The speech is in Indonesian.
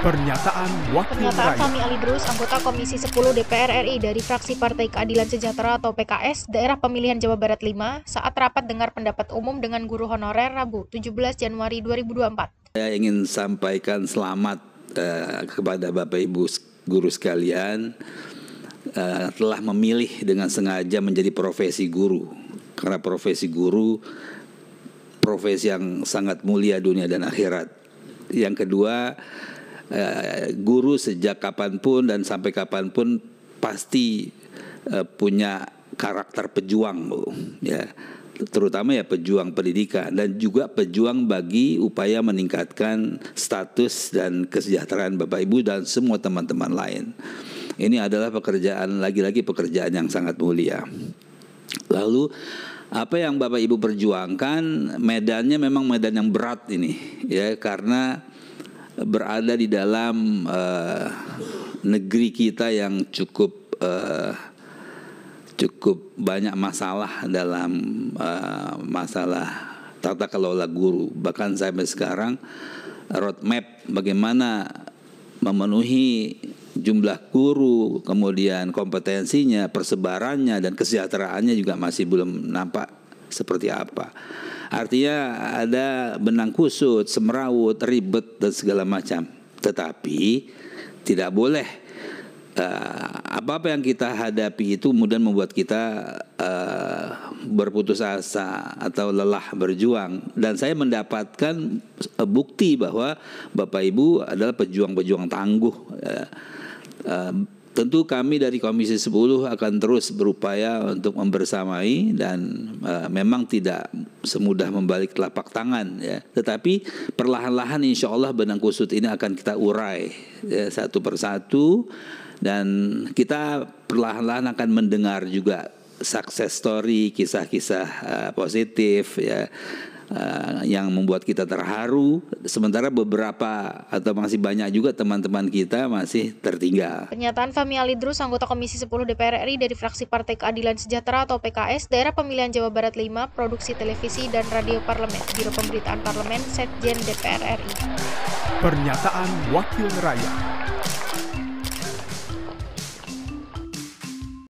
Pernyataan Wakil Pernyataan Rakyat Fahmi Alidrus, anggota Komisi 10 DPR RI dari fraksi Partai Keadilan Sejahtera atau PKS, daerah pemilihan Jawa Barat 5, saat rapat dengar pendapat umum dengan guru honorer Rabu 17 Januari 2024. Saya ingin sampaikan selamat eh, kepada Bapak Ibu guru sekalian eh, telah memilih dengan sengaja menjadi profesi guru. Karena profesi guru profesi yang sangat mulia dunia dan akhirat. Yang kedua, eh, guru sejak kapan pun dan sampai kapan pun pasti eh, punya karakter pejuang, bu, ya terutama ya pejuang pendidikan dan juga pejuang bagi upaya meningkatkan status dan kesejahteraan Bapak Ibu dan semua teman-teman lain. Ini adalah pekerjaan lagi-lagi pekerjaan yang sangat mulia. Lalu apa yang Bapak Ibu perjuangkan medannya memang medan yang berat ini ya karena berada di dalam eh, negeri kita yang cukup eh, cukup banyak masalah dalam eh, masalah tata kelola guru bahkan sampai sekarang roadmap bagaimana memenuhi jumlah guru, kemudian kompetensinya, persebarannya dan kesejahteraannya juga masih belum nampak seperti apa. Artinya ada benang kusut, semrawut, ribet dan segala macam. Tetapi tidak boleh eh, apa-apa yang kita hadapi itu kemudian membuat kita eh, berputus asa atau lelah berjuang dan saya mendapatkan eh, bukti bahwa Bapak Ibu adalah pejuang-pejuang tangguh Eh, eh, tentu kami dari Komisi 10 akan terus berupaya untuk membersamai dan eh, memang tidak semudah membalik telapak tangan ya. Tetapi perlahan-lahan insya Allah benang kusut ini akan kita urai ya, satu persatu. Dan kita perlahan-lahan akan mendengar juga success story, kisah-kisah uh, positif ya uh, yang membuat kita terharu. Sementara beberapa atau masih banyak juga teman-teman kita masih tertinggal. Pernyataan Fahmi Alidrus, anggota Komisi 10 DPR RI dari fraksi Partai Keadilan Sejahtera atau PKS, daerah pemilihan Jawa Barat 5, produksi televisi dan radio parlemen, Biro Pemberitaan Parlemen, Setjen DPR RI. Pernyataan Wakil Rakyat